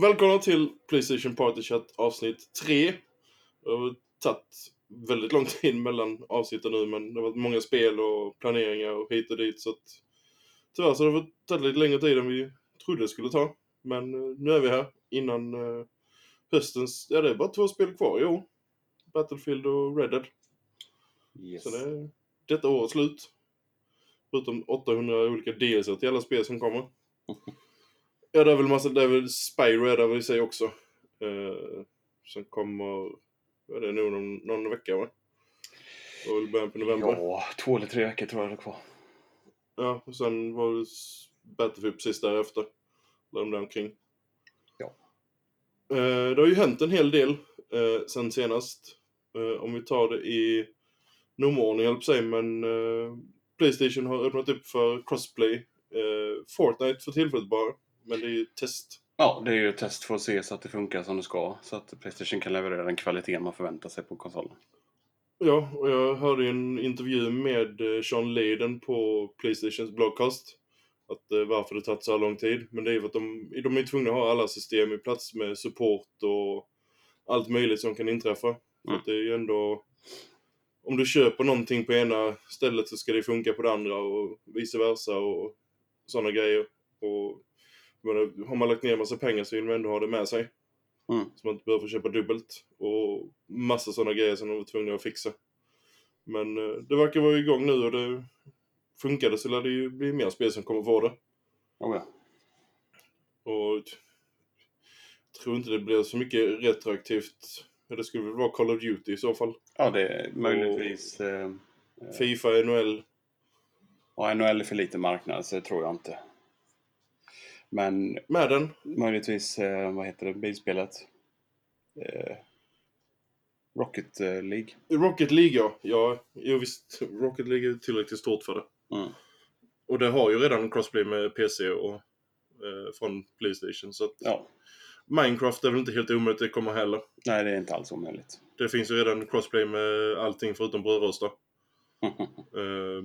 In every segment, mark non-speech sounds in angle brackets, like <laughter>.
Välkomna till Playstation Party Chat avsnitt 3. Det har tagit väldigt lång tid mellan avsnitten nu men det har varit många spel och planeringar och hit och dit så att tyvärr så har det tagit lite längre tid än vi trodde det skulle ta. Men eh, nu är vi här innan eh, höstens, ja det är bara två spel kvar år. Battlefield och Red Dead. Yes. Så det är detta årets slut. Förutom 800 olika DLC till alla spel som kommer. <laughs> Ja, det är väl massa, det är väl Spyro är det väl i sig också. Eh, som kommer, är det nog någon, någon vecka va? Det var väl början på november. Ja. Ja, två eller tre veckor tror jag det är kvar. och sen var det Battlefield precis därefter. Där de där omkring. Ja. Eh, det har ju hänt en hel del eh, sen senast. Eh, om vi tar det i nummerordning, höll säga, men eh, Playstation har öppnat upp för crossplay. Eh, Fortnite för tillfället bara, men det är ju ett test. Ja, det är ju ett test för att se så att det funkar som det ska. Så att Playstation kan leverera den kvaliteten man förväntar sig på konsolen. Ja, och jag hörde ju en intervju med eh, Sean Layden på Playstations bloggcast. Att eh, varför det tagit så här lång tid. Men det är ju för att de, de är tvungna att ha alla system i plats med support och allt möjligt som kan inträffa. Mm. att det är ju ändå... Om du köper någonting på ena stället så ska det funka på det andra och vice versa och sådana grejer. Och menar, har man lagt ner massa pengar så vill man ändå ha det med sig. Mm. Så man inte behöver köpa dubbelt. Och massa sådana grejer som de var tvungna att fixa. Men eh, det verkar vara igång nu och det funkade så lär det ju bli mer spel som kommer få det. Oh, ja. Och jag tror inte det blir så mycket retroaktivt. Det skulle väl vara Call of Duty i så fall. ja, det är möjligtvis... Eh, Fifa, NHL. ja, NHL är för liten marknad, så det tror jag inte. Men Med den. möjligtvis, eh, vad heter det, bilspelet? Eh, Rocket eh, League. Rocket League ja. Ja, jo, visst. Rocket League är tillräckligt stort för det. Mm. Och det har ju redan crossplay med PC och eh, från Playstation. Så att Ja, Minecraft är väl inte helt omöjligt det kommer heller. nej det är inte alls omöjligt. Det finns ju redan crossplay med allting förutom brödrostar. <laughs> Eh,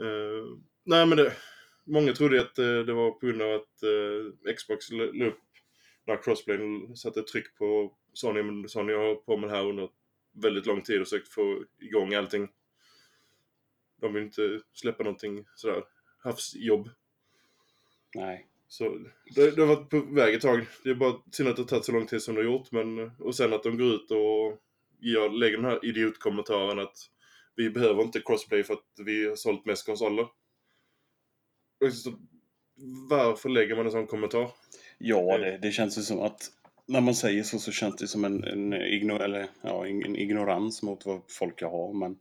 <laughs> eh, nej men det, många trodde att eh, det var på grund av att eh, Xbox la upp den här crossplayen satte tryck på Sony, men Sony har på med det här under väldigt lång tid och försökt få igång allting. De vill inte släppa någonting sådär havsjobb. nej. Så det, det har varit på väg ett tag. Det är bara synd att det har tagit så lång tid som det har gjort. Men, och sen att de går ut och gör, lägger den här idiotkommentaren att vi behöver inte crossplay för att vi har sålt mest konsoler. Så, varför lägger man en sån kommentar? Ja, det, det känns ju som att när man säger så så känns det som en, en, igno, eller, ja, en, ignorans mot vad folk har. Men,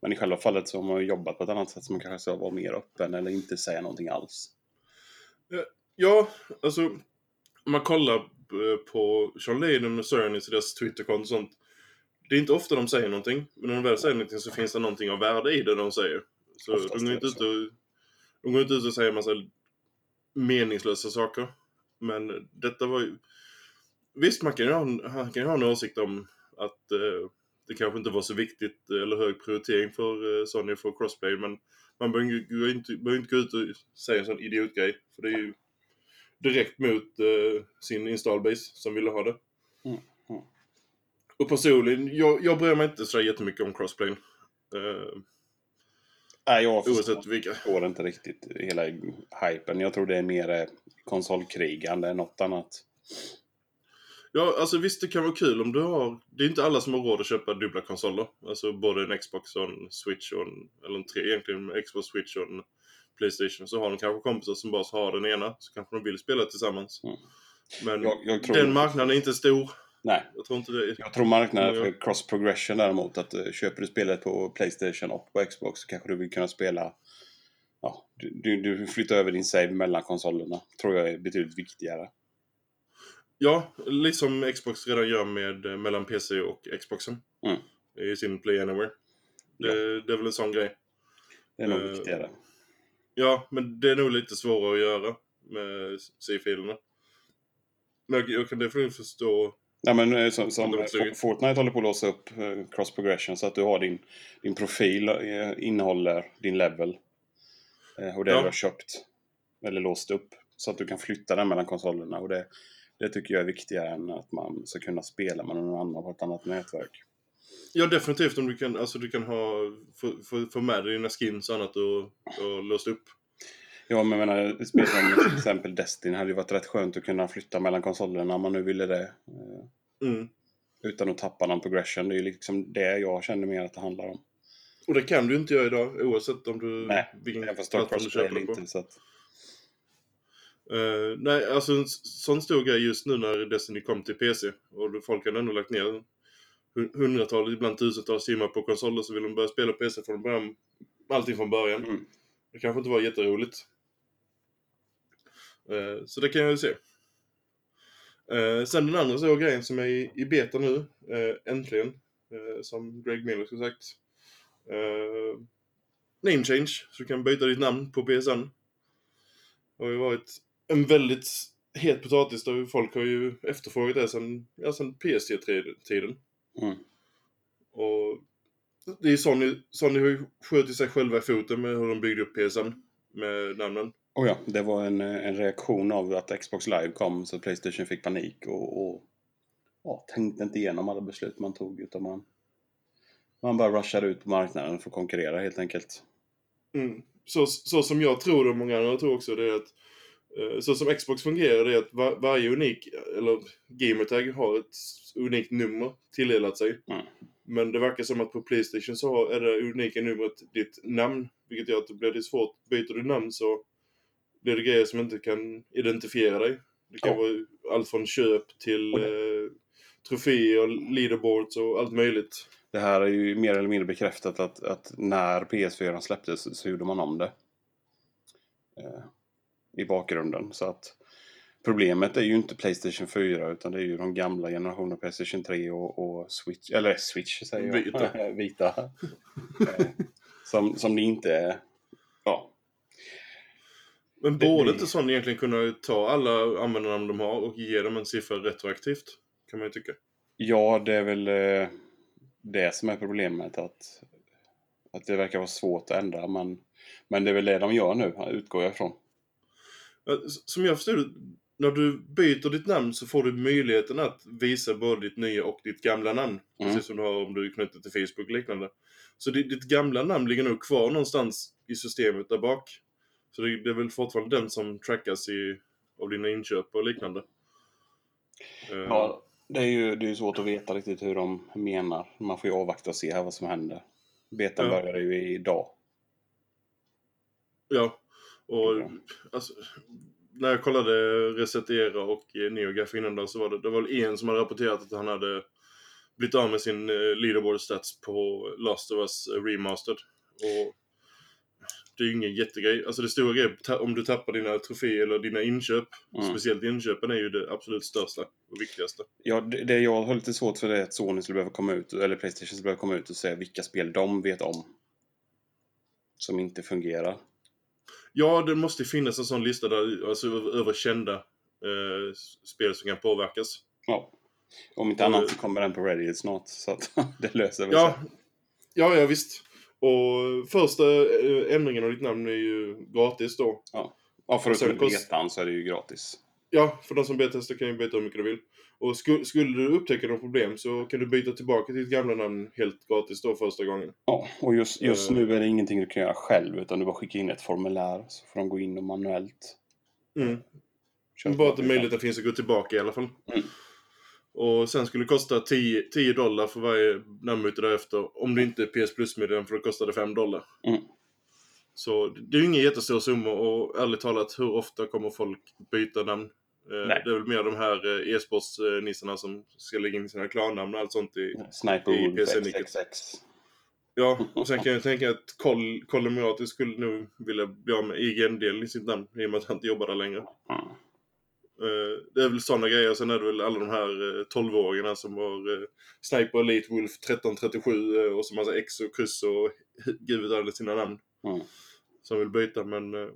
men i själva fallet så har man jobbat på ett annat sätt som man kanske ska vara mer öppen eller inte säga någonting alls. Ja, alltså om man kollar eh, på Sean Layden och Cernis och deras Twitterkonto och sånt. Det är inte ofta de säger någonting. Men när de väl säger någonting så finns det någonting av värde i det de säger. Så Oftast de är inte det ut så. och, de går inte ut och säger en massa meningslösa saker. Men detta var ju... Visst, man kan ju ha, han kan ju ha en åsikt om att eh, det kanske inte var så viktigt eller hög prioritering för eh, Sony för crossplay. Men man behöver inte, behöver inte gå ut och säga en sån idiotgrej. För det är ju direkt mot eh, sin installbase som ville ha det. Mm, mm. Och personligen, jag, jag bryr mig inte så jättemycket om crossplay. Eh, Nej, jag oavsett vilka. förstår inte riktigt hela hypen. Jag tror det är mer eh, konsolkrigande än något annat. Ja, alltså visst det kan vara kul om du har... Det är inte alla som har råd att köpa dubbla konsoler. Alltså både en Xbox och en Switch och en... Eller en tre egentligen, en Xbox, Switch och en Playstation. Så har de kanske kompisar som bara har den ena. Så kanske de vill spela tillsammans. Mm. Men Jag, jag den marknaden är inte stor. Nej, Jag tror inte det jag tror marknaden Ja. för cross progression däremot. Att uh, köper du spelet på Playstation och på Xbox så kanske du vill kunna spela... Ja, du, du, flyttar över din save mellan konsolerna. Tror jag är betydligt viktigare. Ja, liksom Xbox redan gör med eh, mellan PC och Xboxen. Mm. I sin Play Anywhere. Det, det är väl en sån grej. Det är nog Eh, viktigare. Ja, men det är nog lite svårare att göra med C-filerna. Men jag, jag kan definitivt förstå. Ja, men eh, som, som eh. Fortnite håller på att låsa upp eh, cross progression så att du har din, din profil eh, innehåller din level. Och det Ja. du har köpt. Eller låst upp Så att du kan flytta den mellan konsolerna. Och det, det tycker jag är viktigare än att man ska kunna spela med någon annan på ett annat nätverk. Ja, definitivt om du kan, alltså du kan ha, få, få, få med dig dina skins och annat och, och låsa upp. Ja, men jag menar, spel som till exempel Destiny hade ju varit rätt skönt att kunna flytta mellan konsolerna om man nu ville det. eh, Mm. Utan att tappa någon progression. Det är ju liksom det jag känner mer att det handlar om. Och det kan du inte göra idag oavsett om du... Nej, vilken plattform du köper Crossplay på. inte. Så att, Eh, nej, alltså en sån stor grej just nu när Destiny kom till PC och folk hade ändå lagt ner hu- hundratals, ibland tusentals timmar på konsoler så vill de börja spela PC från början. Allting från början. Mm. Det kanske inte var jätteroligt. Eh, så det kan jag ju se. Eh, sen den andra stora grejen som är i, i beta nu, eh, äntligen, som Greg Miller skulle sagt. Name change, så du kan byta ditt namn på PSN. Det har ju varit en väldigt het potatis där folk har ju efterfrågat det sen, ja, sen PS3-tiden. mm. Och det är Sony, Sony har ju skjutit sig själva i foten med hur de byggde upp PSN med namnen. Och ja, det var en, eh, en reaktion av att Xbox Live kom så Playstation fick panik och, och ja, tänkte inte igenom alla beslut man tog utan man, man bara rushade ut på marknaden för att konkurrera helt enkelt. Mm. Så, så som jag tror och många andra tror också, det är att eh, så som Xbox fungerar, det är att var, varje unik, eller gamertag har ett unikt nummer tilldelat sig. Mm. Men det verkar som att på Playstation så är det unika numret ditt namn. Vilket gör att det blir lite svårt. Byter du namn så blir det grejer som inte kan identifiera dig. Det kan Ja. vara allt från köp till Och eh, troféer, leaderboards och allt möjligt. Det här är ju mer eller mindre bekräftat att, att när PS4 släpptes så gjorde man om det. Eh, I bakgrunden. Så att problemet är ju inte Playstation 4 utan det är ju de gamla generationerna Playstation 3 och, och Switch. Eller Switch säger jag. Vita. <laughs> Vita. Eh, som, som det inte är. Men borde det- inte Sony egentligen kunna ta alla användarnamn de har och ge dem en siffra retroaktivt? Kan man ju tycka. ja, det är väl eh, det som är problemet. Att, att det verkar vara svårt att ändra. Men, men det är väl det de gör nu, utgår jag ifrån. Som jag förstod när du byter ditt namn så får du möjligheten att visa både ditt nya och ditt gamla namn. Mm. Precis som du har om du är knuten till Facebook och liknande. Så ditt, ditt gamla namn ligger nog kvar någonstans i systemet där bak. Så det, det är väl fortfarande den som trackas i, av dina inköp och liknande. Eh, Ja, det är ju det är svårt att veta riktigt hur de menar. Man får ju avvakta och se här vad som händer. Betan Ja. börjar ju idag. Ja, och Ja. alltså, när jag kollade Reset Era och NeoGaf innan där så var det, det var en som hade rapporterat att han hade blivit av med sin eh, leaderboard stats på Last of Us Remastered. Och det är ju ingen jättegrej. Alltså det stora grejen, om du tappar dina troféer eller dina inköp, Mm. speciellt inköpen är ju det absolut största och viktigaste. Ja, det, det jag har lite svårt för det är att Sony skulle behöva komma ut, eller Playstation skulle behöva komma ut och säga vilka spel de vet om. Som inte fungerar. Ja, det måste finnas en sån lista där, alltså över kända eh, spel som kan påverkas. Ja. Om inte annat så kommer den på Reddit snart. Så att <laughs> det löser väl Ja, sig. ja, ja visst. Och första eh, ändringen av ditt namn är ju gratis då. Ja, sen förutom kost- betan så är det ju gratis. Ja, för de som betar kan ju byta hur mycket du vill. Och sku- skulle du upptäcka något problem så kan du byta tillbaka till ditt gamla namn helt gratis då första gången. Ja, och just, just Eh. nu är det ingenting du kan göra själv utan du bara skickar in ett formulär så får de gå in och manuellt Mm. Bara att betan. möjligheten finns att gå tillbaka i alla fall. Mm. Och sen skulle det kosta 10, 10 dollar för varje namnbyte därefter. Om du inte är PS Plus-medlem för då kostar det 5 dollar. Mm. Så det är ju ingen jättestor summa och ärligt talat, hur ofta kommer folk byta namn? Eh, Nej. Det är väl mer de här eh, e-sportsnissarna som ska lägga in sina klannamn och allt sånt i. Sniper i PC-nicket. Ja, och sen <laughs> kan jag tänka att Col- Colin Murati skulle nog vilja bli av med IGN-delen i sitt namn i och med att han inte jobbar där längre. Mm. Eh, Det är väl sådana grejer. Sen är det väl alla de här eh, 12-åringarna som har eh, Sniper Elite Wolf 1337 eh, och så massa X och kryss och <laughs> gud vet alla sina namn. Mm. Som vill byta men eh,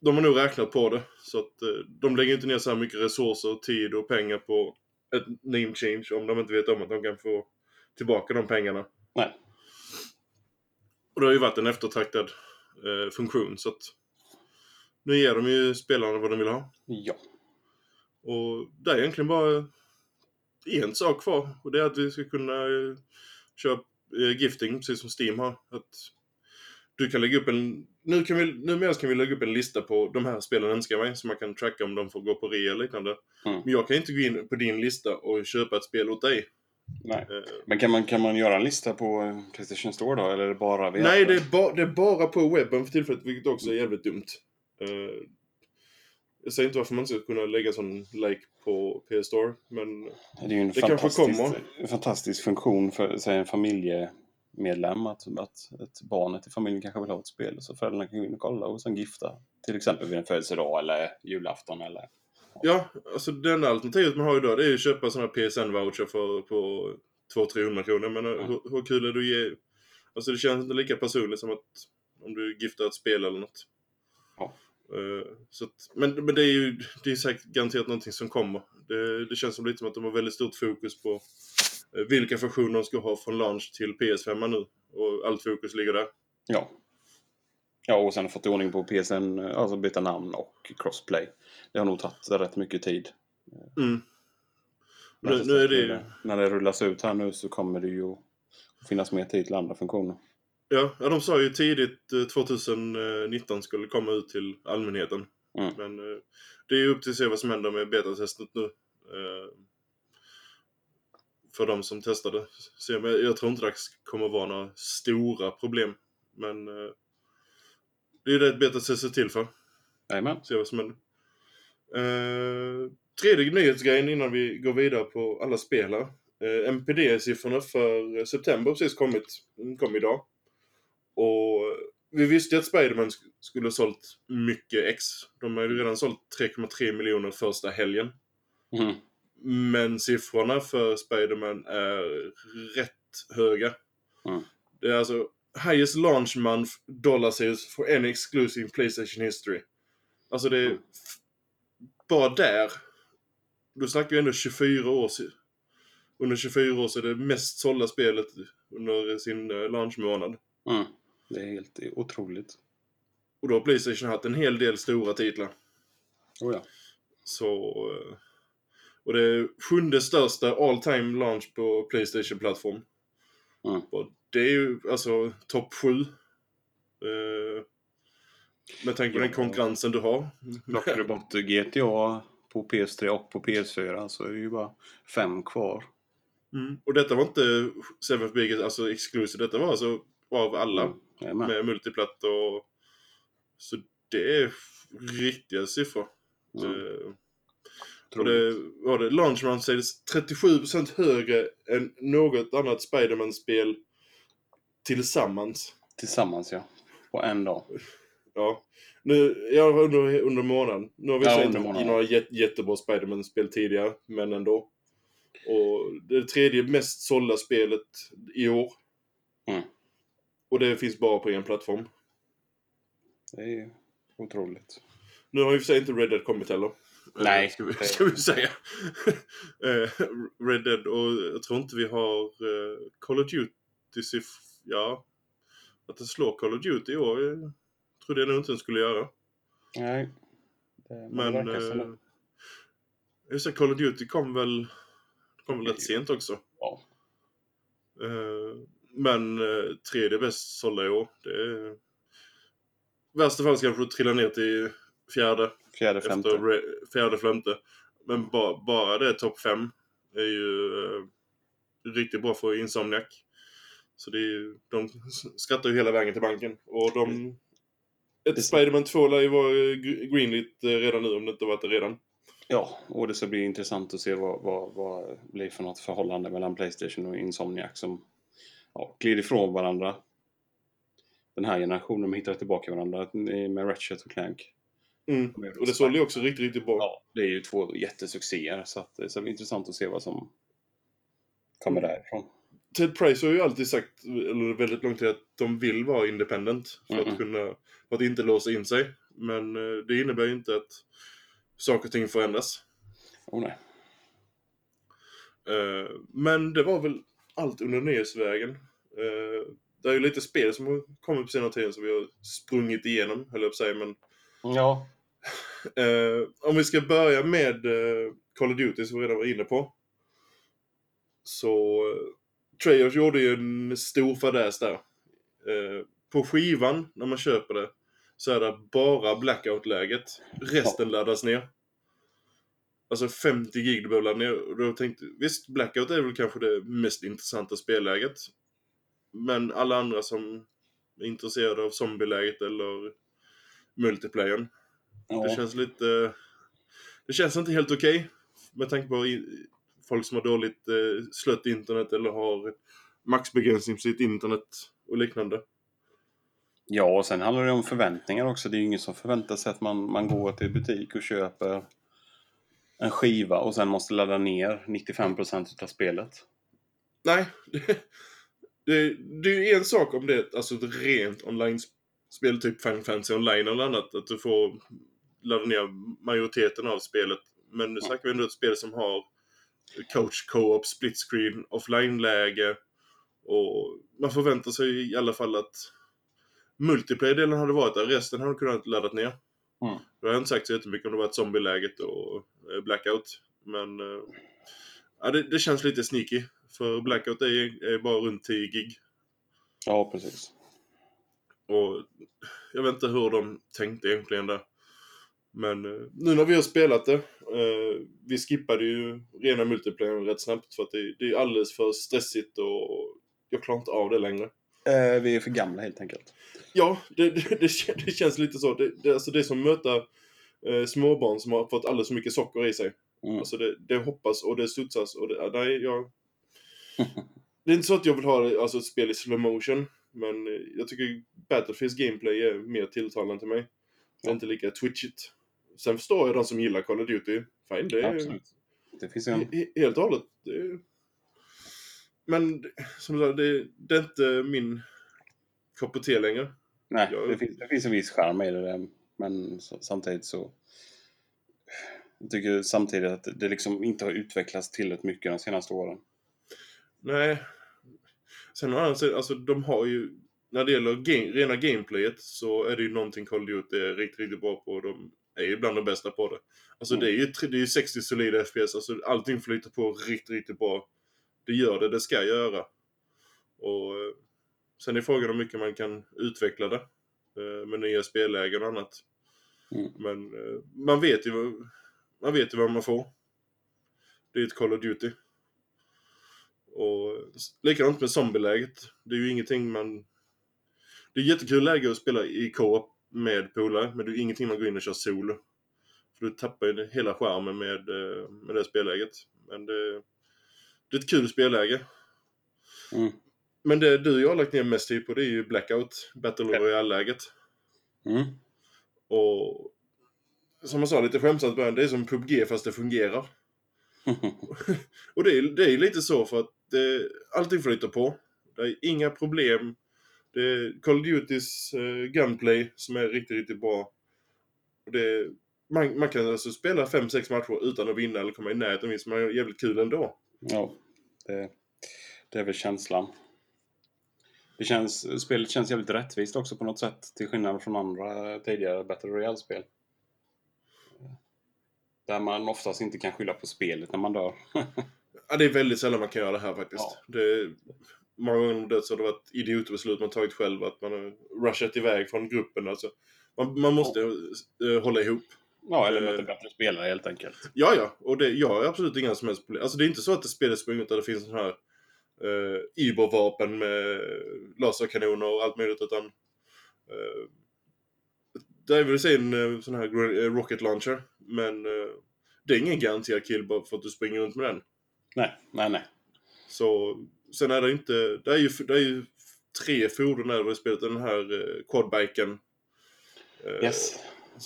de har nog räknat på det. Så att eh, de lägger inte ner så här mycket resurser, tid och pengar på ett name change om de inte vet om att de kan få tillbaka de pengarna. Nej. Och det har ju varit en eftertraktad eh, funktion så att nu ger de ju spelarna vad de vill ha. Ja. Och det är egentligen bara en sak kvar. Och det är att vi ska kunna eh, köra eh, gifting, precis som Steam har. Att du kan lägga upp en... Nu kan vi, numera kan vi lägga upp en lista på de här spelen önskar mig, så man kan tracka om de får gå på rea eller liknande. Mm. Men jag kan inte gå in på din lista och köpa ett spel åt dig. Nej. Eh, Men kan man, kan man göra en lista på Playstation Store då? Eller är det bara via Nej, det är, ba, det är bara på webben för tillfället, vilket också är jävligt dumt. Jag säger inte varför man inte ska kunna lägga sån like på PS Store, men Det är ju en Det kanske fantastisk, kommer. en fantastisk funktion för säg, en familjemedlem. Att, att ett barnet i familjen kanske vill ha ett spel. Så föräldrarna kan gå in och kolla och sen gifta. Till exempel vid en födelsedag eller julafton. Eller... ja, alltså det enda alternativet man har idag det är ju att köpa här PSN-voucher för, på 200-300 kronor. Men Mm. hur, hur kul är det att ge? Alltså det känns inte lika personligt som att om du giftar ett spel eller något. Ja. Eh, så att, men, men det är ju det är säkert garanterat någonting som kommer. Det, det känns som lite som att de har väldigt stort fokus på eh, vilka funktioner de ska ha från launch till PS5 nu. Och allt fokus ligger där. Ja. Ja, och sen fått ordning på PSN, alltså byta namn och crossplay. Det har nog tagit rätt mycket tid. Mm. Nu, nu är det ju... När det rullas ut här nu så kommer det ju finnas mer tid till andra funktioner. Ja, ja, de sa ju tidigt eh, 2019 skulle komma ut till allmänheten. Mm. Men eh, det är ju upp till att se vad som händer med betatestet nu. Eh, För de som testade. Så jag tror inte det kommer vara några stora problem. Men eh, det är ju det ett betatest är till för. Jajamän. Se vad som händer. Eh, tredje nyhetsgrejen innan vi går vidare på alla spel här. Eh, MPD-siffrorna för september har precis kommit. Mm, kom idag. Och vi visste ju att Spiderman sk- skulle ha sålt mycket ex. De har ju redan sålt 3,3 miljoner första helgen. Mm. Men siffrorna för Spiderman är rätt höga. Mm. Det är alltså highest launch month dollar sales for any exclusive Playstation history. Alltså det är... Mm. Bara där. Du snackar ju ändå 24 år se- Under 24 år så är det mest sålda spelet under sin eh, launchmånad. Mm. Det är helt otroligt. Och då har Playstation haft en hel del stora titlar. Oh ja. Så... eh, Och det är sjunde största all time launch på Playstation-plattform. Mm. Och det är ju alltså topp sju. Eh, med tanke på den Ja. konkurrensen du har. Plockar du bort GTA på PS3 och på PS4 så är det ju bara fem kvar. Mm. Och detta var inte Seventh Biggest, alltså exclusive. Detta var alltså av alla. Mm. Jajamän. Med multiplatt och... Så det är riktiga siffror. Mm. Eh, Och det var det. Launch Run säljs 37% högre än något annat Spiderman-spel tillsammans. Tillsammans ja. På en dag. Ja. Nu, ja, under, under månaden. Nu har vi Ja, sett några jät, jättebra Spiderman-spel tidigare, men ändå. Och det är det tredje mest sålda spelet i år. Mm. Och det finns bara på en plattform. Det är otroligt. Nu har ju för sig inte Red Dead kommit heller. Nej. Eh, Ska vi, ska vi säga. <laughs> Eh, Red Dead och jag tror inte vi har eh, Call of Duty Ja. Att det slår Call of Duty i år eh, trodde jag nog inte den skulle göra. Nej. Det, Men... Eh, just det, Call of Duty kom väl... Kom väl rätt sent också. Ja. Men eh, tredje bäst sålda i år. Det är... Värsta fall kanske du trillar ner till fjärde. Fjärde, femte. Efter fjärde, femte. Men ba, bara det topp fem är ju eh, riktigt bra för Insomniac. Så det är ju, de skrattar ju hela vägen till banken. Och de... Ett Det- Spiderman 2 lär ju vara eh, gr- greenlit eh, redan nu om det inte varit det redan. Ja, och det ska bli intressant att se vad, vad, vad blir för något förhållande mellan Playstation och Insomniac som ja, glider ifrån varandra. Den här generationen hittar tillbaka varandra med Ratchet och Clank. Mm. Och det sålde ju också riktigt, riktigt bra. Ja, det är ju två jättesuccéer så att det ska bli intressant att se vad som kommer Mm. därifrån. Ted Price har ju alltid sagt, eller väldigt lång tid, att de vill vara independent. För Mhm. att kunna, för att inte låsa in sig. Men eh, det innebär ju inte att saker och ting förändras. Oh, nej. Eh, Men det var väl allt under nyhetsvägen. Eh, Det är ju lite spel som har kommit på senare tiden som vi har sprungit igenom, höll jag på att säga. Men Ja, <laughs> Eh, om vi ska börja med eh, Call of Duty som vi redan var inne på. Så eh, Treyarch gjorde ju en stor fadäs där. Eh, på skivan, när man köper det, så är det bara blackout-läget. Resten laddas ner. Alltså 50 gig du behöver ladda ner. Och då tänkte visst, blackout är väl kanske det mest intressanta spelläget. Men alla andra som är intresserade av zombieläget eller multiplayern. Ja. Det känns lite... Det känns inte helt okej. med tanke på folk som har dåligt eh, slött internet eller har maxbegränsning på sitt internet och liknande. Ja, och sen handlar det om förväntningar också. Det är ju ingen som förväntar sig att man, man går till butik och köper en skiva och sen måste ladda ner 95% av spelet. Nej, det, <laughs> det, det är ju en sak om det är ett- alltså ett rent online-spel, typ Final Fantasy online eller annat, att du får ladda ner majoriteten av spelet. Men nu snackar vi ändå ett spel som har coach co-op, split screen, offline-läge och man förväntar sig i alla fall att multiplayer-delen hade varit där, resten hade kunnat laddat ner. Mm. Då har inte sagt så jättemycket om det varit zombie-läget och eh, blackout. Men eh, ja, det, det känns lite sneaky. För blackout är, är bara runt 10 gig. Ja, precis. Och jag vet inte hur de tänkte egentligen där. Men eh, nu när vi har spelat det. Eh, vi skippade ju rena multiplayer rätt snabbt för att det, det är alldeles för stressigt och jag klarar inte av det längre. Eh, vi är för gamla helt enkelt. Ja, det, det, det, kän- det känns lite så. Det, det, alltså det är som att möta eh, småbarn som har fått alldeles för mycket socker i sig. Mm. Alltså det, det hoppas och det studsas och det, nej, jag... <laughs> Det är inte så att jag vill ha alltså, ett spel i slow motion. Men jag tycker Battlefields gameplay är mer tilltalande till mig. Det är Ja. inte lika twitchigt. Sen förstår jag de som gillar Call of Duty. Fine, det är Absolut. Det finns en... he- he- helt och hållet. Är... Men som sagt, det, det är inte min kopp te längre. Nej, Jag- det, finns, det finns en viss charm i det där. Men så, samtidigt så... Jag tycker samtidigt att det liksom inte har utvecklats tillräckligt mycket de senaste åren. Nej. Sen å andra sidan, alltså de har ju... När det gäller game, rena gameplayet så är det ju någonting Call of Duty är riktigt, riktigt bra på. De är ju bland de bästa på det. Alltså Mm. det är ju det är ju 60 solida FPS, alltså allting flyter på riktigt, riktigt bra. Det gör det, det ska göra. Och eh, sen är frågan hur mycket man kan utveckla det. eh, Med nya spellägen och annat. Mm. Men eh, man vet ju vad- man vet ju vad man får. Det är ett Call of Duty. Och likadant med zombieläget. Det är ju ingenting man... Det är jättekul läge att spela i co-op med polare, men det är ingenting man går in och kör solo. För du tappar ju hela skärmen med, eh, med det spelläget. Men det, det är ett kul spelläge. Mm. Men det du och jag har lagt ner mest tid på det är ju Blackout, Battle. Royale-läget. Mm. Och som jag sa lite skämtsamt början, det är som PubG fast det fungerar. <laughs> Och det är, det är lite så för att det, allting flyter på. Det är inga problem. Det är Call of Dutys eh, gunplay som är riktigt, riktigt bra. Och det, man, man kan alltså spela 5-6 matcher utan att vinna eller komma i närheten av vinst, men man har jävligt kul ändå. ja, det, det är väl känslan. Det känns, spelet känns jävligt rättvist också på något sätt, till skillnad från andra tidigare Battle Royale-spel. Där man oftast inte kan skylla på spelet när man dör. <laughs> Ja, det är väldigt sällan man kan göra det här faktiskt. Ja. Det, många gånger om det så har det varit idiotbeslut man tagit själv, att man har rushat iväg från gruppen. Alltså, man, man måste eh, hålla ihop. ja, eller Eh. möta bättre spelare helt enkelt. Ja, ja. Och det, jag har absolut inga som helst problem. Alltså det är inte så att det spelet sprunget där det finns sån här uh, Iber-vapen med laserkanoner och allt möjligt, utan uh, det är väl en eh, sån här eh, rocket launcher, men eh, det är ingen garanterad kill bara för att du springer runt med den. Nej, nej, nej. Så sen är det inte, det är ju, det är ju tre fordon där i spelet. Den här uh, quadbiken. eh, Yes,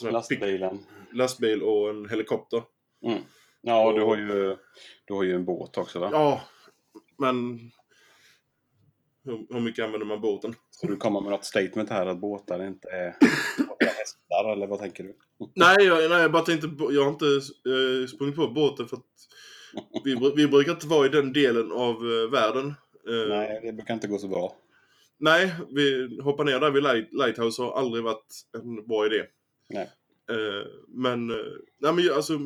lastbilen. lastbil och en helikopter. Mm. Ja, Och- du har, ju, du har ju en båt också va? Ja, men hur, hur mycket använder man båten? Så du kommer med något statement här att båtar inte är hästar, eller vad tänker du? Nej, jag, nej, jag bara tänkte, jag har inte uh, sprungit på båten för att vi, vi brukar inte vara i den delen av eh, världen. Eh, Nej, det brukar inte gå så bra. nej, vi hoppar ner där vid light, Lighthouse har aldrig varit en bra idé. Nej. Eh, men, eh, nej men alltså,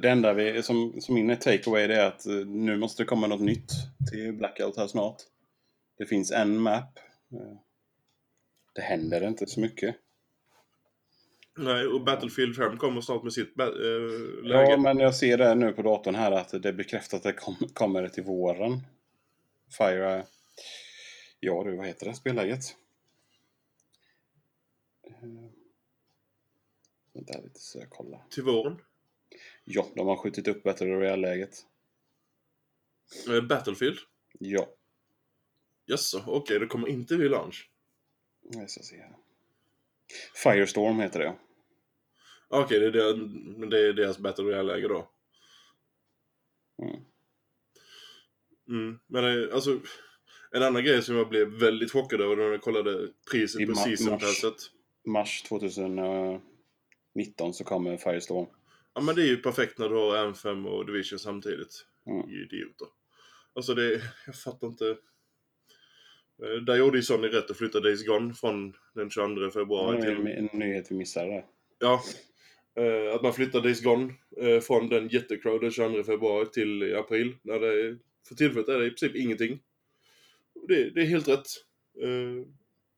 Det enda vi, som, som min takeaway är att eh, nu måste det komma något nytt till Blackout här snart. Det finns en map. Eh, Det händer inte så mycket. nej, och Battlefield 5 kommer snart med sitt eh, läge. Ja, men jag ser det nu på datorn här att det är bekräftat att det kom, kommer till våren. Fire... Ja du, vad heter det spelläget? Vänta lite så jag kollar. Till våren. Ja, de har skjutit upp Battle Royale-läget. Eh, Battlefield. Ja, Jaså, okej, det kommer inte vid launch. jag ska se här. Firestorm heter det. Okej, det, är det, är deras Battle Royale-läge då. Mm. Mm. Men eh, alltså, en annan grej som jag blev väldigt chockad över när jag kollade priset I på ma- season mars. passet. Mars 2019 så kommer Firestorm. Ja men det är ju perfekt när du har M5 och Division samtidigt. Mm. Idioter. Alltså det, jag fattar inte. Eh, Där gjorde ju Sony rätt att flytta Days Gone från den 22 Det februari är till... en nyhet vi missade. Ja. Eh, Att man flyttar Days Gone eh, från den jättecrowd den 22 februari till april. När det för tillfället är det i princip ingenting. Det, det är helt rätt.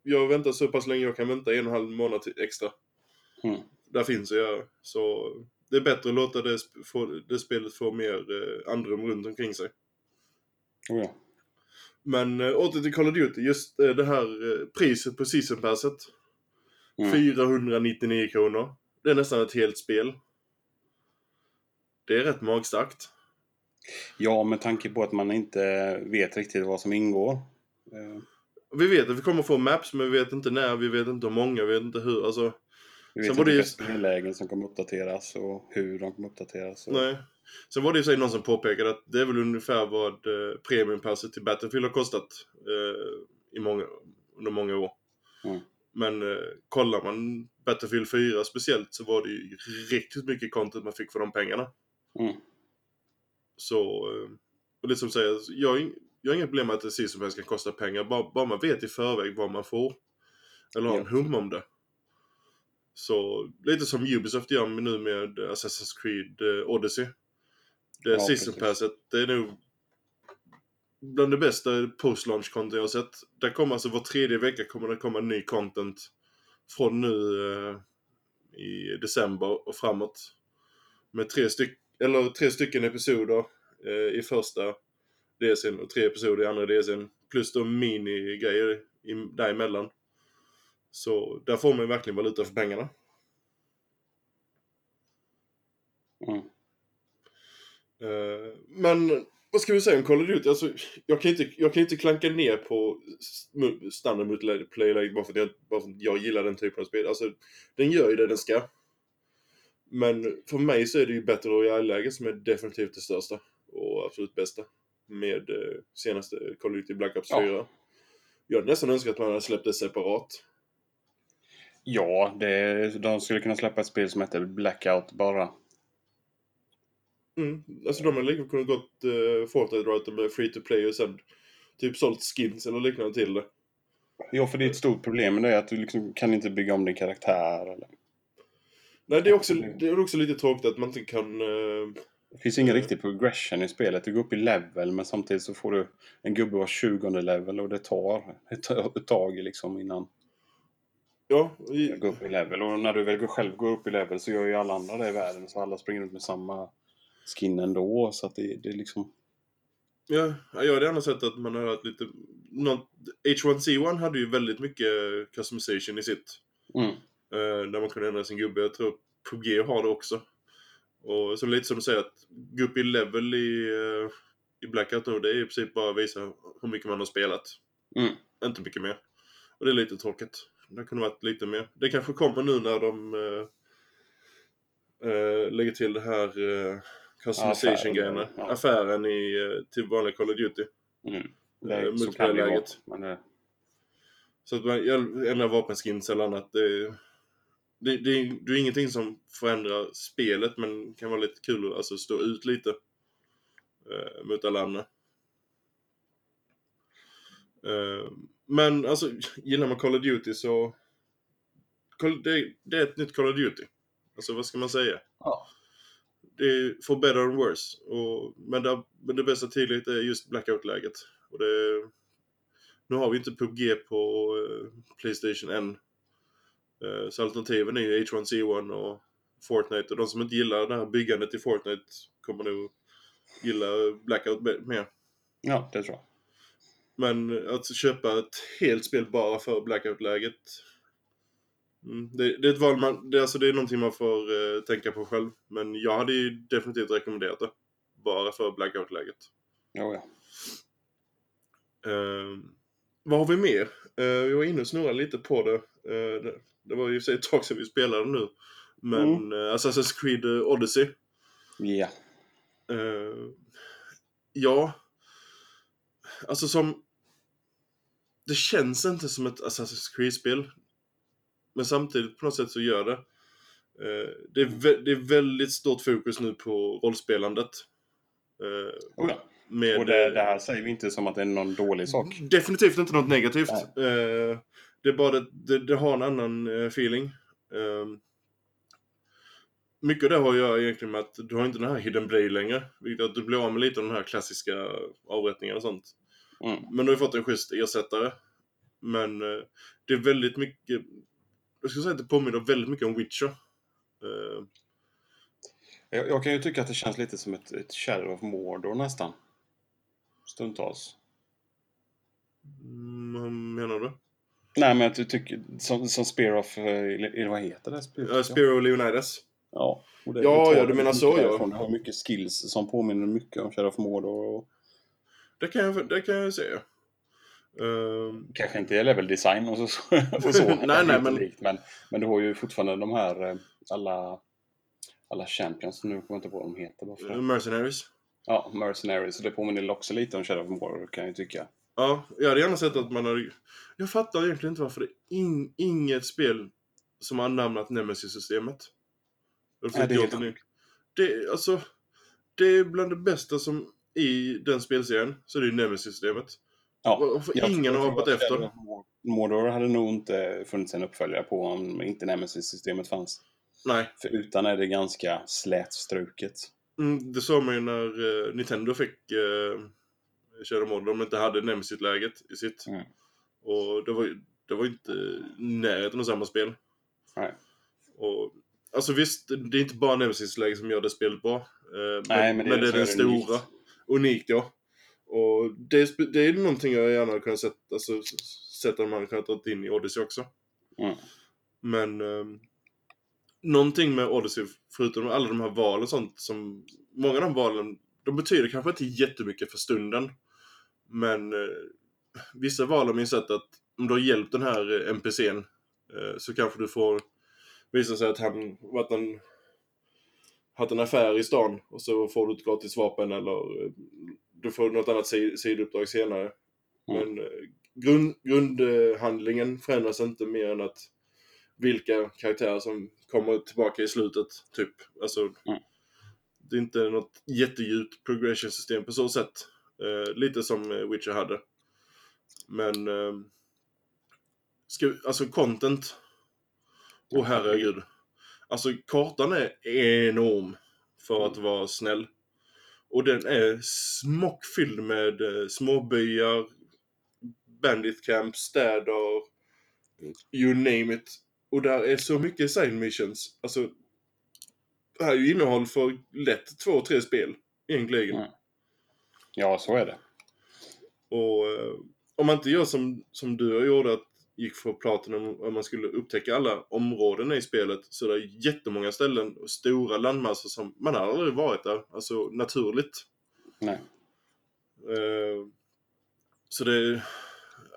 Jag väntar så pass länge jag kan vänta en och en halv månad extra. Mm. Där finns jag. Så det är bättre att låta det, få, det spelet få mer eh, andrum runt omkring sig. Oh, ja. Men eh, åter till Call of Duty, just eh, det här eh, priset på season passet. Mm. 499 kronor. Det är nästan ett helt spel. Det är rätt magstarkt. ja, med tanke på att man inte vet riktigt vad som ingår. Eh, Vi vet att vi kommer få maps, men vi vet inte när, vi vet inte hur många, vi vet inte hur. Alltså, Vi vet Sen var det just- spellägen som kommer uppdateras och hur de kommer uppdateras. Och... nej. Sen var det ju så någon som påpekade att det är väl ungefär vad eh, premiumpasset till Battlefield har kostat eh, i många, under många år. Mm. Men eh, kollar man Battlefield 4 speciellt så var det ju riktigt mycket content man fick för de pengarna. Mm. Så, eh, och det som säger, jag, jag har inga problem med att det season pass kan kosta pengar, bara, bara man vet i förväg vad man får. Eller har en hum om det. Så, lite som Ubisoft gör nu med Assassin's Creed eh, Odyssey. Det Ja, season passet, det är nog bland det bästa post-launch content jag har sett. Där kommer alltså var tredje vecka kommer det komma ny content från nu eh, i december och framåt. Med tre, styck, eller tre stycken episoder eh, i första DSN och tre episoder i andra DSN. Plus då mini-grejer däremellan. Så där får man verkligen valuta för pengarna. Mm. Eh, men vad ska vi säga om Call of Duty? Alltså, jag, kan inte, jag kan inte klanka ner på standard multiplayer bara för, att jag, bara för att jag gillar den typen av spel. Alltså, den gör ju det den ska. Men för mig så är det ju Battle Royale-läget som är definitivt det största och absolut bästa. Med eh, senaste Call of Duty Black Ops Ja. 4. Jag hade nästan önskat att man hade släppt det separat. Ja, det, de skulle kunna släppa ett spel som heter Blackout bara. Mm. Alltså de hade lika kunnat gått uh, Fortnite-routen med free to play och sen typ sålt skins eller liknande till det. Ja, för det är ett stort problem med det att du liksom kan inte bygga om din karaktär. Eller... Nej, det är också, det är också lite tråkigt att man inte kan... eh, Det finns ingen Mm. riktig progression i spelet. Du går upp i level men samtidigt så får du en gubbe var 20 level och det tar ett, ett tag liksom innan ja, i, går upp i level. Och när du väl själv går upp i level så gör ju alla andra det i världen. Så alla springer runt med samma skin ändå. Så att det, det är liksom... ja, jag hade gärna sett att man hade haft lite... Något, H1C1 hade ju väldigt mycket customization i sitt. Mm. eh, där man kunde ändra sin gubbe. Jag tror PubG har det också. Och så lite som du säger, att gå upp i level i, eh, i Blackout nu, det är i princip bara att visa hur mycket man har spelat. Mm. Inte mycket mer. Och det är lite tråkigt. Det kunde varit lite mer. Det kanske kommer nu när de eh, lägger till det här uh, customization-grejerna. Affären, ja. Affären i, till vanliga Call of Duty. Mm. Det, Eh, så kan det. Men det, Så att man ändrar vapenskins eller annat. Det, det, det, det är ingenting som förändrar spelet men kan vara lite kul att alltså, stå ut lite eh, mot alla andra. Eh, men alltså, gillar man Call of Duty så det, det är ett nytt Call of Duty. Alltså vad ska man säga? Ja. Det är for better and worse. Och, men, det, men det bästa tydligt är just blackout-läget. Och det, nu har vi inte PubG på eh, Playstation än. Eh, så alternativen är ju H1Z1 och Fortnite. Och de som inte gillar det här byggandet i Fortnite kommer nog gilla Blackout mer. ja, det tror jag. Men att köpa ett helt spel bara för blackout-läget. Mm, det, det är ett val man, det, alltså det är någonting man får eh, tänka på själv. Men jag hade ju definitivt rekommenderat det. Bara för blackout-läget. Jo, ja. Eh, vad har vi mer? Eh, vi var inne och snurrade lite på det. Eh, det. Det var ju sig ett tag sedan vi spelade nu. Men eh, Assassin's Creed eh, Odyssey. Ja. Eh, ja. Alltså som... Det känns inte som ett Assassin's Creed-spel. Men samtidigt på något sätt så gör det. Eh, det, är det är väldigt stort fokus nu på rollspelandet. Eh, Oh, ja. med, Och det, det här säger vi inte som att det är någon dålig sak. Definitivt inte något negativt. Nej. Eh, det är bara det, det, har en annan eh, feeling. Eh, mycket av det har att göra egentligen med att du har inte den här hidden blade längre. Vilket att du blir av med lite av den här klassiska avrättningarna och sånt. Mm. Men du har ju fått en schysst ersättare. Men eh, det är väldigt mycket... Jag skulle säga att det påminner väldigt mycket om Witcher. Eh, Jag, jag kan ju tycka att det känns lite som ett, ett Shadow of Mordor nästan. Stundtals. mm, vad menar du? Nej, men att du tycker som, som Spear of... eh, Eller vad heter det? Spear, Uh, Spiro Leonidas. Ja, Ja, ja, du menar så, ja. Det har mycket skills som påminner mycket om Shadow of Mordor. Och Det kan jag, det kan jag säga. Eh, kanske inte level design och så. <laughs> Och så. Nej, nej, men- Likt, men, men du har ju fortfarande de här eh, alla, alla champions. Nu kommer jag inte på vad de heter. Bara för det. Mercenaries. Ja, Mercenaries. Så det påminner också lite om Shadow of Mordor kan jag ju tycka. Ja, jag hade gärna sett att man hade... Jag fattar egentligen inte varför det är in, inget spel som har namnat Nemesis-systemet. Nej, det är gjort helt det, det, alltså, det är bland det bästa som i den spelserien, så det är Nemesis-systemet. Ja, ingen har hoppat efter? Mordor hade nog inte funnits en uppföljare på om inte Nemesis-systemet fanns. Nej, För utan är det ganska slätstruket. mm, det såg man ju när eh, Nintendo fick uh, Shadow Mordor. De inte hade Nemesis-läget i sitt. Mm. Och det var ju det var ju inte närheten av samma spel. Nej. Och, alltså visst, det är inte bara Nemesis-läge som gör det spelet bra. Eh, Nej, men, men det- men det är den är stora. unikt. Unikt, ja. Och det det är någonting jag gärna hade kunnat sett, alltså, s- sett att man hade kunnat ta in i Odyssey också. Mm. Men ehm, någonting med Odyssey, förutom alla de här valen och sånt, som många av de valen, de betyder kanske inte jättemycket för stunden. Men eh, vissa val har man ju sett att om du har hjälpt den här eh, NPCn eh, så kanske du får visa sig att han varit en, haft en affär i stan och så får du ett gratis vapen eller eh, du får något annat si- sidouppdrag senare. Mm. Men eh, grund, grundhandlingen förändras inte mer än att vilka karaktärer som kommer tillbaka i slutet, typ. Alltså, Mm. det är inte något jättedjupt progression-system på så sätt. Eh, lite som eh, Witcher hade. Men, eh, ska, alltså content. Åh herregud. Alltså kartan är enorm för att vara snäll. Och den är smockfylld med eh, småbyar, bandit camp, städer, you name it. Och där är så mycket side missions. Alltså, det här är ju innehåll för lätt två, tre spel. Egentligen. Mm. Ja, så är det. Och eh, om man inte gör som, som du gjorde, att gick för Platinum och man skulle upptäcka alla områden i spelet, så det är jättemånga ställen och stora landmassor som man har aldrig varit där, alltså naturligt. Nej. Eh, så det...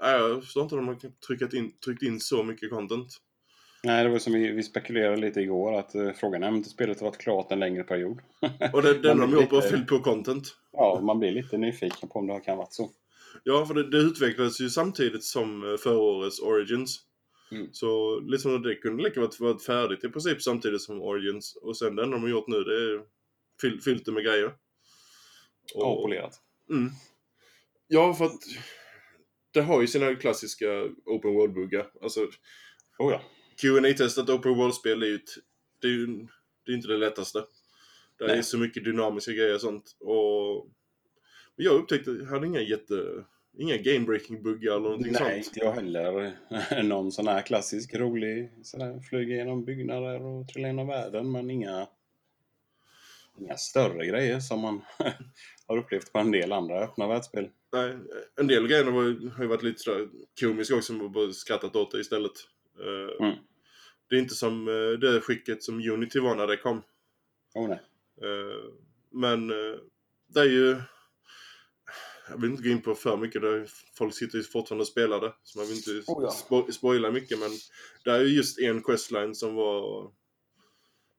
Nej, jag förstår inte om de har tryckt in, tryckt in så mycket content. Nej, det var som vi, vi spekulerade lite igår att uh, frågan är om inte spelet har varit klart en längre period. Och det, det <laughs> enda de gjort var fyllt på content. Ja, man blir lite nyfiken på om det kan varit så. Ja, för det, det utvecklades ju samtidigt som eh, förra årets Origins. Mm. Så liksom det kunde lika varit varit färdigt i princip samtidigt som Origins. Och sen det enda de har gjort nu det är fyll, fyllt det med grejer. Och- Avpolerat. Mm. Ja, för att det har ju sina klassiska open world-buggar. Alltså, Oh ja. qa testat open world-spel är ju, ett, det är ju det är inte det lättaste. Det är så mycket dynamiska grejer och sånt. Och men jag upptäckte jag hade inga jätte... Inga game-breaking buggar eller någonting Nej, sånt. inte jag heller. <laughs> Någon sån här klassisk, rolig, sån här flyga genom byggnader och trilla genom världen, men inga, inga större grejer som man <laughs> har upplevt på en del andra öppna världsspel. Nej, en del grejer har ju varit lite sådär komiska också, som bara skrattat åt det istället. Eh, Mm. Det är inte som eh, det skicket som Unity var när det kom. Oh, nej. Eh, Men det är ju... Jag vill inte gå in på för mycket, där folk sitter ju fortfarande och spelar det. Så man vill inte Oh ja. spo- spoila mycket, men det är ju just en questline som var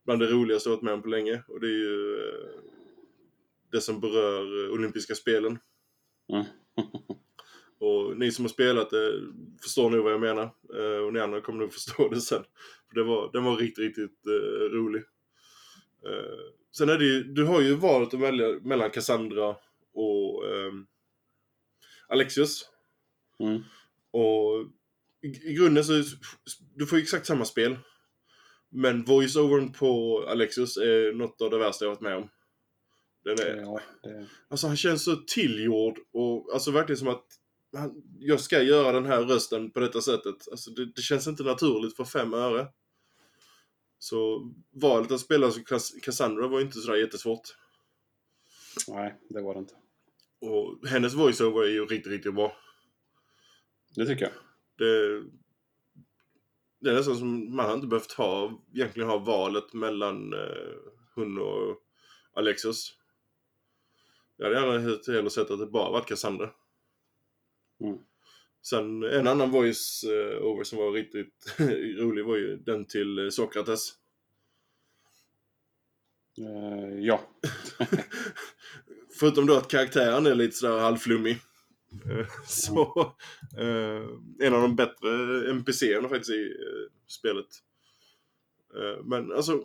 bland det roligaste jag varit med om på länge. Och det är ju eh, det som berör eh, olympiska spelen. Mm. <laughs> Och ni som har spelat det förstår nog vad jag menar. Eh, och ni andra kommer nog förstå det sen. För det var, den var riktigt, riktigt eh, rolig. Eh, sen är det ju, du har ju valet att välja mellan Cassandra och ehm, Alexius. Mm. Och i, i grunden så, du får ju exakt samma spel. Men voice-overn på Alexius är något av det värsta jag varit med om. Den är, Ja, det, Alltså han känns så tillgjord och alltså verkligen som att han, jag ska göra den här rösten på detta sättet. Alltså det, det känns inte naturligt för fem öre. Så valet att spela som Cass- Cassandra var inte sådär jättesvårt. nej, det var det inte. Och hennes voiceover är ju riktigt, riktigt bra. Det tycker jag. Det, det är nästan som man har inte behövt ha, egentligen ha valet mellan eh, hon och Alexis. Jag hade gärna hellre sett att det bara varit Cassandra. Mm. Sen en annan voice eh, over som var riktigt <laughs> rolig var ju den till Sokrates. Eh, ja, <laughs> Förutom då att karaktären är lite sådär halvflummig. Eh, <laughs> Så eh, en av de bättre NPCerna faktiskt i eh, spelet. Eh, men alltså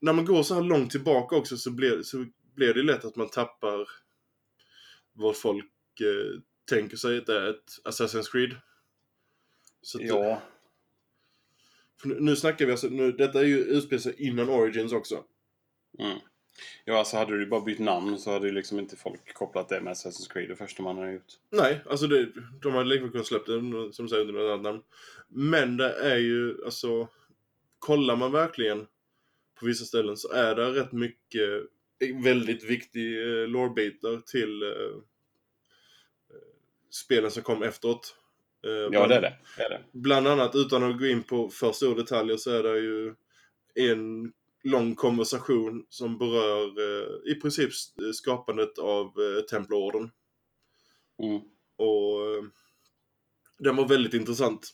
när man går så här långt tillbaka också så blir, så blir det lätt att man tappar vad folk tänker sig att det är ett Assassin's Creed. Så att, ja, för nu, nu snackar vi alltså, nu, detta är ju utspelar sig innan Origins också. mm. Ja, alltså hade du bara bytt namn så hade ju liksom inte folk kopplat det med Assassin's Creed det första man har gjort. Nej, alltså det, de hade lika kunnat släppt den som säger under något annat namn. Men det är ju, alltså, kollar man verkligen på vissa ställen så är det rätt mycket väldigt viktig eh, lore-bitar till eh, eh, spelen som kom efteråt. Eh, Ja, bland- det är det. det, är det. Bland annat, utan att gå in på för stora detaljer, så är det ju en lång konversation som berör eh, i princip s- skapandet av eh, Templarorden. Mm. Och eh, den var väldigt intressant.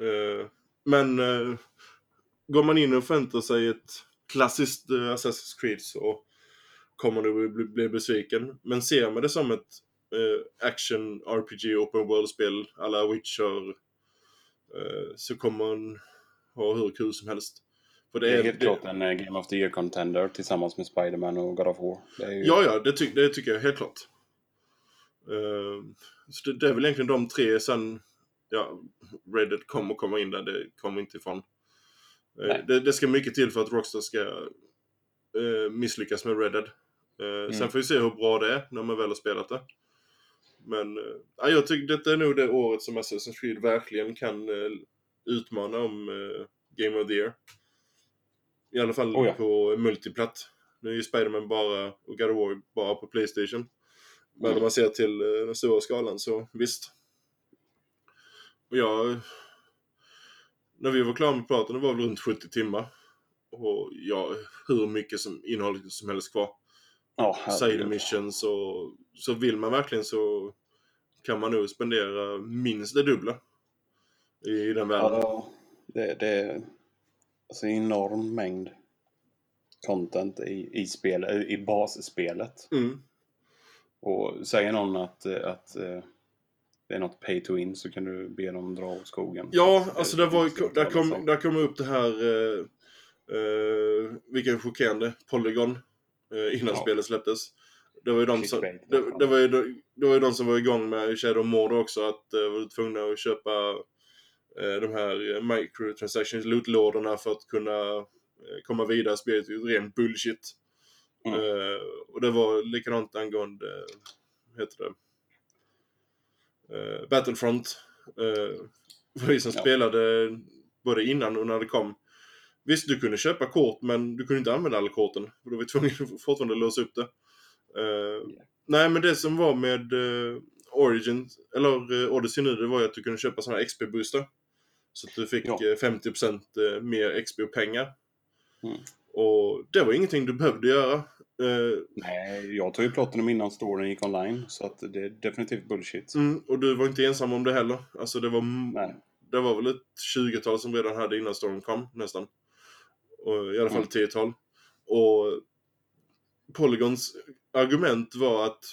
Eh, men eh, går man in och förväntar sig ett klassiskt eh, Assassin's Creed så kommer du bli, bli besviken. Men ser man det som ett eh, action RPG open world-spel alla Witcher eh, så kommer man ha hur kul som helst. För Det är helt klart en eh, Game of the Year-contender tillsammans med Spider-Man och God of War. Det ju... Ja, ja, det, ty det tycker jag helt klart. Eh, så det, det är väl egentligen de tre sen, ja, Reddit kommer komma in där, det kommer inte ifrån. Nej. det, det ska mycket till för att Rockstar ska eh, misslyckas med Red Dead. Eh, Sen Mm. får vi se hur bra det är när man väl har spelat det. Men ja, jag tycker detta är nog det året som Assassin's Creed verkligen kan utmana om Game of the Year. I alla fall Oh ja. på multiplatt. Nu är ju Spiderman bara, och God of War bara på Playstation. Men Mm. om man ser till eh, den stora skalan så visst. Och jag... När vi var klara med praten, det var väl runt 70 timmar. Och ja, hur mycket som innehåll som helst kvar. Ja, herregud. Side missions och så vill man verkligen så kan man nog spendera minst det dubbla. I den världen. Ja, det, det alltså en enorm mängd content i, i, spel, i basspelet. Mm. Och säger någon att, eh, att eh, det är något pay to win så kan du be dem dra åt skogen. Ja, alltså där, var, det- där, kom, liksom. där kom upp det här, eh, eh, vilken chockerande, Polygon, eh, innan Ja. spelet släpptes. Det var ju de som, det, det var ju, de- det var ju de som var igång med Shadow of Mordor också, att eh, var tvungna att köpa eh, de här eh, microtransactions, lootlådorna för att kunna eh, komma vidare. Spelet är ren bullshit. Mm. Eh, och det var likadant angående, eh, vad heter det, eh, Battlefront. Eh, för vi som Ja. spelade både innan och när det kom. Visst, du kunde köpa kort, men du kunde inte använda alla korten. För då var vi tvungna att <laughs> fortfarande låsa upp det. Eh, Nej, men det som var med eh, Origin, eller eh, Odyssey nu, det var ju att du kunde köpa sådana här XP-booster. Så att du fick Ja. eh, 50% eh, mer XP och pengar. Mm. Och det var ingenting du behövde göra. Eh, Nej, jag tog ju Platinum innan storyn gick online. Så att det är definitivt bullshit. mm, och du var inte ensam om det heller. Alltså det var, Nej. det var väl ett 20-tal som redan hade innan storyn kom, nästan. Och I alla fall Mm. ett 10-tal. Och Polygons argument var att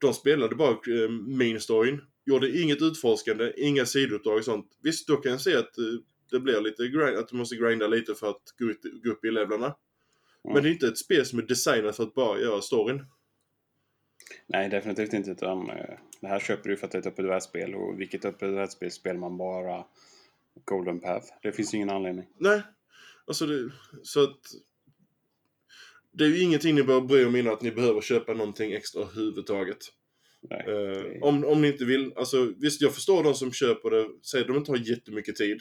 de spelade bara eh, main storyn, gjorde inget utforskande, inga sidouppdrag och sånt. Visst, då kan jag se att eh, det blir lite grind, att du måste grinda lite för att gå, ut, gå upp i levlarna. Mm. Men det är inte ett spel som är designat för att bara göra storyn. Nej, definitivt inte. Utan, eh, det här köper du för att det är ett öppet världsspel. Och vilket öppet världsspel spelar man bara Golden Path? Det finns ingen anledning. Nej, alltså det, så att det är ju ingenting ni behöver bry er om innan att ni behöver köpa någonting extra överhuvudtaget. Nej. Eh, om, om ni inte vill, alltså visst jag förstår de som köper det, säger att de inte har jättemycket tid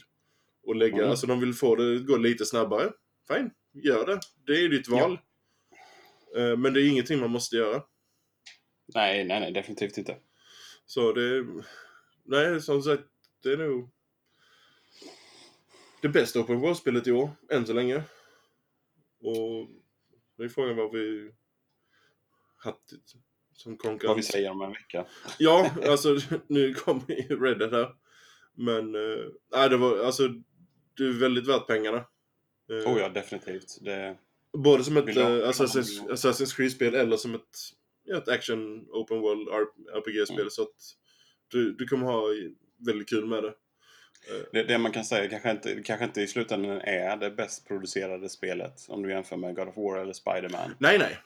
och lägga, Mm. alltså de vill få det att gå lite snabbare. Fine, gör det. Det är ditt val. Eh, men det är ingenting man måste göra. Nej, nej, nej, definitivt inte. Så det, nej som sagt, det är nog det bästa Open World-spelet i år, än så länge. Och det är frågan vad vi haft som konkurrens. Vad vi säger om en vecka. Ja, alltså <laughs> nu kommer ju Red Dead här. Men, eh, nej det var, alltså, det är väldigt värt pengarna. Eh, Oh ja, definitivt. Det, Både som ett eh, Assassin's, Assassin's Creed-spel eller som ett, ja, ett action open world RPG-spel. Mm. Så att du, du kommer ha väldigt kul med det. det, det man kan säga kanske inte, kanske inte i slutändan är det bäst producerade spelet. Om du jämför med God of War eller Spider-Man. Nej, nej.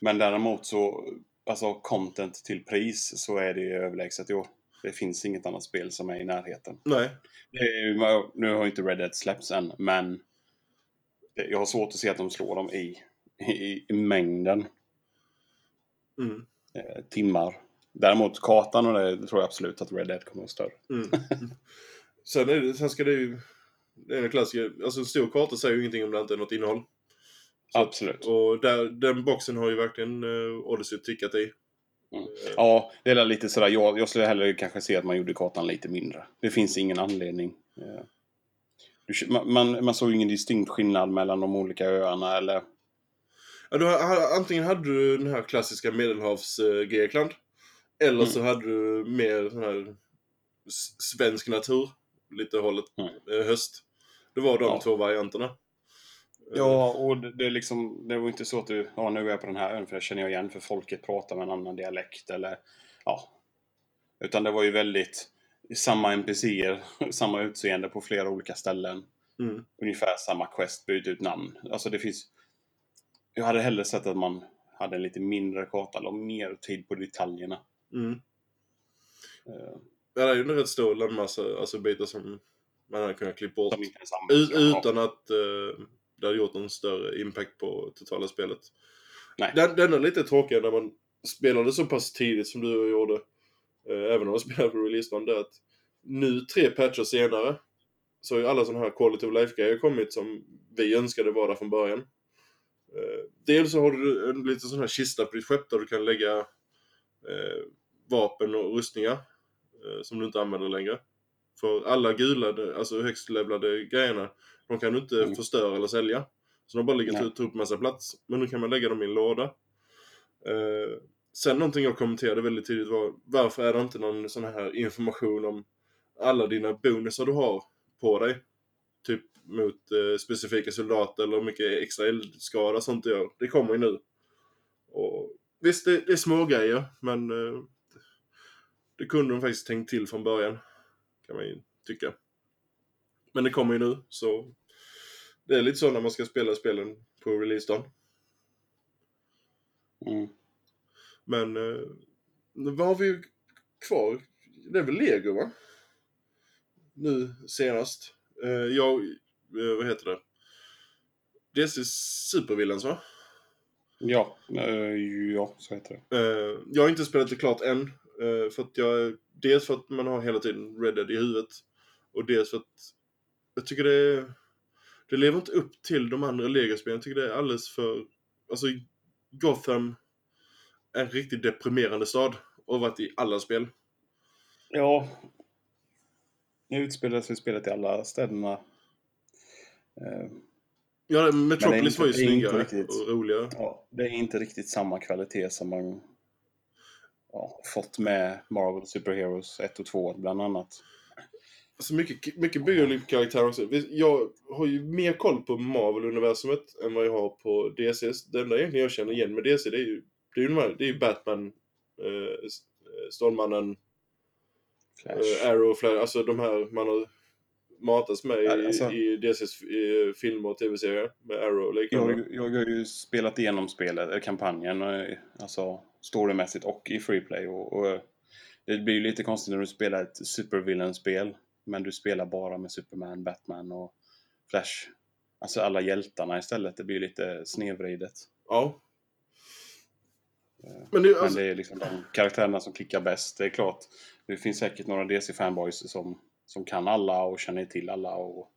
Men däremot så, alltså content till pris så är det ju överlägset i år. Det finns inget annat spel som är i närheten. Nej. Är, nu har inte Red Dead släppts än, men jag har svårt att se att de slår dem i, i, i mängden Mm. eh, timmar. Däremot kartan och det, tror jag absolut att Red Dead kommer att vara större. Mm. <laughs> sen, det, sen ska det ju... Det är en klassiker. Alltså en stor karta säger ju ingenting om det inte är något innehåll. Absolut. Och där, den boxen har ju verkligen uh, Odyssey tickat i. Mm. Eh, Ja, det är lite sådär. Jag, jag skulle hellre kanske se att man gjorde kartan lite mindre. Det finns ingen anledning. Eh, du, man, man, man såg ingen distinkt skillnad mellan de olika öarna eller... Ja, du, antingen hade du den här klassiska medelhavs-Grekland. Eller Mm. så hade du mer sån här svensk natur. Lite hållet Mm. eh, höst. Det var de Ja. två varianterna. Eh, Ja, och det, är liksom, det var inte så att du, ja nu är jag på den här ön för jag känner jag igen för folket pratar med en annan dialekt eller, ja. Utan det var ju väldigt samma NPCer, <laughs> samma utseende på flera olika ställen. Mm. Ungefär samma quest, byta ut namn. Alltså det finns... Jag hade hellre sett att man hade en lite mindre karta, eller mer tid på detaljerna. Mm. Eh, Ja, det är ju en rätt stor landmassa, alltså bitar som man hade kunnat klippa bort. utan att eh, det hade gjort någon större impact på totala spelet. Nej. Den, den är lite tråkiga när man spelade så pass tidigt som du gjorde. Eh, även om man <laughs> spelade på release det är att nu tre patcher senare så har ju alla sådana här quality of life-grejer kommit som vi önskade var där från början. Eh, dels så har du en liten sån här kista på ditt skepp där du kan lägga eh, vapen och rustningar eh, som du inte använder längre. För alla gula, alltså högst levlade grejerna, de kan du inte Mm. förstöra eller sälja. Så de bara ligger och tar upp massa plats. Men nu kan man lägga dem i en låda. Eh, sen någonting jag kommenterade väldigt tidigt var varför är det inte någon sån här information om alla dina bonusar du har på dig? Typ mot eh, specifika soldater eller mycket extra eldskada sånt du gör. Det kommer ju nu. Och, visst, det, det är små grejer men eh, det kunde de faktiskt tänkt till från början. Kan man ju tycka. Men det kommer ju nu, så det är lite så när man ska spela spelen på releasedagen. Mm. Men eh, vad har vi kvar? Det är väl Lego va? nu senast. Eh, jag, eh, vad heter det? DC Supervillains va? Ja, eh, ja, så heter det. Eh, jag har inte spelat det klart än. eh, för att jag, dels för att man har hela tiden Red Dead i huvudet. Och dels för att jag tycker det, det lever inte upp till de andra Lego-spelen. Jag tycker det är alldeles för... Alltså Gotham är en riktigt deprimerande stad. Och varit i alla spel. Ja. Nu utspelar sig spelet i alla städerna. Eh, Ja, Metropolis var ju snyggare riktigt. och roligare. ja, det är inte riktigt samma kvalitet som man ja, fått med Marvel Superheroes 1 och 2 bland annat. Alltså mycket, mycket bygger på karaktär också. Jag har ju mer koll på Marvel-universumet än vad jag har på DCs. Det enda egentligen jag känner igen med DC det är ju, det är ju, de här, det är ju Batman, eh, eh, Stålmannen, eh, Arrow, Flash. Alltså de här man har matats med i, alltså- i DCs eh, filmer och tv-serier. Med Arrow och liknande. Jag, jag har ju spelat igenom spelet, eh, kampanjen, alltså storymässigt och i freeplay. Och, och det blir ju lite konstigt när du spelar ett supervillain-spel, men du spelar bara med Superman, Batman och Flash. Alltså alla hjältarna istället. Det blir lite snedvridet. Ja. Eh, Men det, är Men alltså, det är liksom de karaktärerna som klickar bäst. Det är klart, det finns säkert några DC-fanboys som, som kan alla och känner till alla. Och,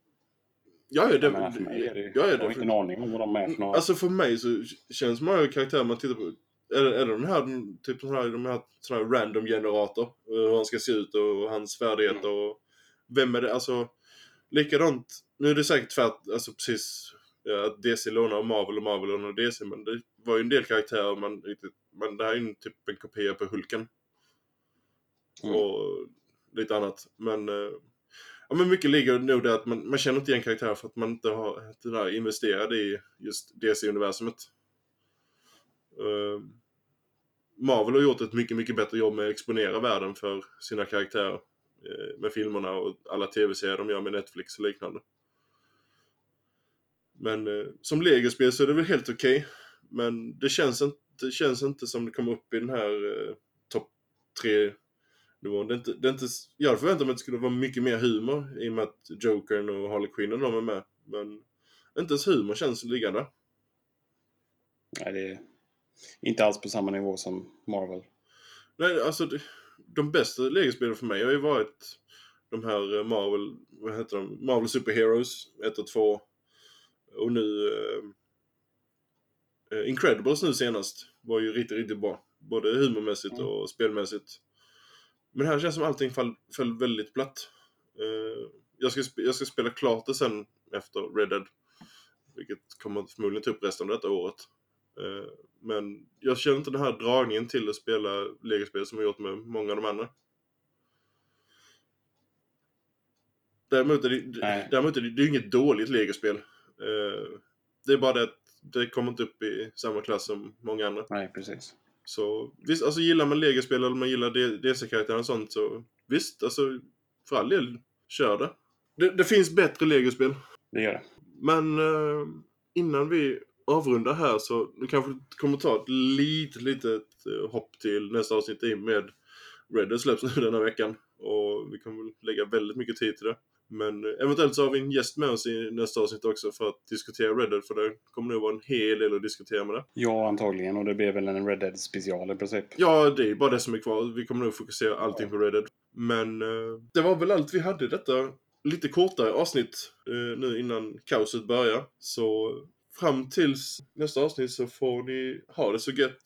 ja, ja, det, jag menar, för mig är det, ja, ja, jag har det, inte en aning om vad de är för några. Alltså för mig så känns många karaktärer man tittar på är är det den här, typ sån här, de här, här random generator? eh, Hur han ska se ut och hans färdigheter och vem är det? Alltså likadant. Nu är det säkert tvärt, alltså precis ja, att DC lånar av Marvel och Marvel lånar DC men det var ju en del karaktärer man riktigt, men det här är ju typ en kopia på Hulken. Mm. Och lite annat. Men, eh, ja, men mycket ligger nog där att man, man känner inte igen karaktärer för att man inte har den här investerad i just DC-universumet. Eh, Marvel har gjort ett mycket, mycket bättre jobb med att exponera världen för sina karaktärer. Eh, Med filmerna och alla tv-serier de gör med Netflix och liknande. Men eh, som legospel så är det väl helt okej. Men det känns, inte, det känns inte som det kommer upp i den här eh, topp tre nivån. Det är inte, det är inte, jag hade förväntat mig att det skulle vara mycket mer humor i och med att Jokern och Harley Quinn och de är med. Men inte ens humor känns liggande. Nej, det är inte alls på samma nivå som Marvel. Nej, alltså det, de bästa legospelen för mig har ju varit de här eh, Marvel, vad heter de? Marvel Superheroes 1 och 2. Och nu eh, eh, Incredibles nu senast var ju riktigt, riktigt bra. Både humormässigt Mm. och spelmässigt. Men här känns som allting fall, föll väldigt platt. Eh, jag, ska, jag ska spela klart det sen efter Red Dead. Vilket kommer förmodligen ta upp resten av detta året. Eh, men jag känner inte den här dragningen till att spela legospel som jag gjort med många av de andra. Däremot är det, Nej. däremot är det, det är inget dåligt legospel. Eh, det är bara det att det kommer inte upp i samma klass som många andra. Nej, precis. Så visst, alltså gillar man legospel eller man gillar DC-karaktärer och sånt så visst, alltså för all del, kör det. Det, det finns bättre legospel. Det gör det. Men eh, innan vi avrundar här så nu kanske kommer ta ett litet, litet eh, hopp till nästa avsnitt i med Red Dead släpps nu denna veckan. Och vi kommer väl lägga väldigt mycket tid till det. Men eh, eventuellt så har vi en gäst med oss i nästa avsnitt också för att diskutera Red Dead för det kommer nog vara en hel del att diskutera med det. Ja, antagligen. Och det blir väl en Red Dead special i princip. Ja, det är bara det som är kvar. Vi kommer nog fokusera allting på Red Dead. Men eh, det var väl allt vi hade detta lite kortare avsnitt eh, nu innan kaoset börjar. Så fram tills nästa avsnitt så får ni ha det så gött.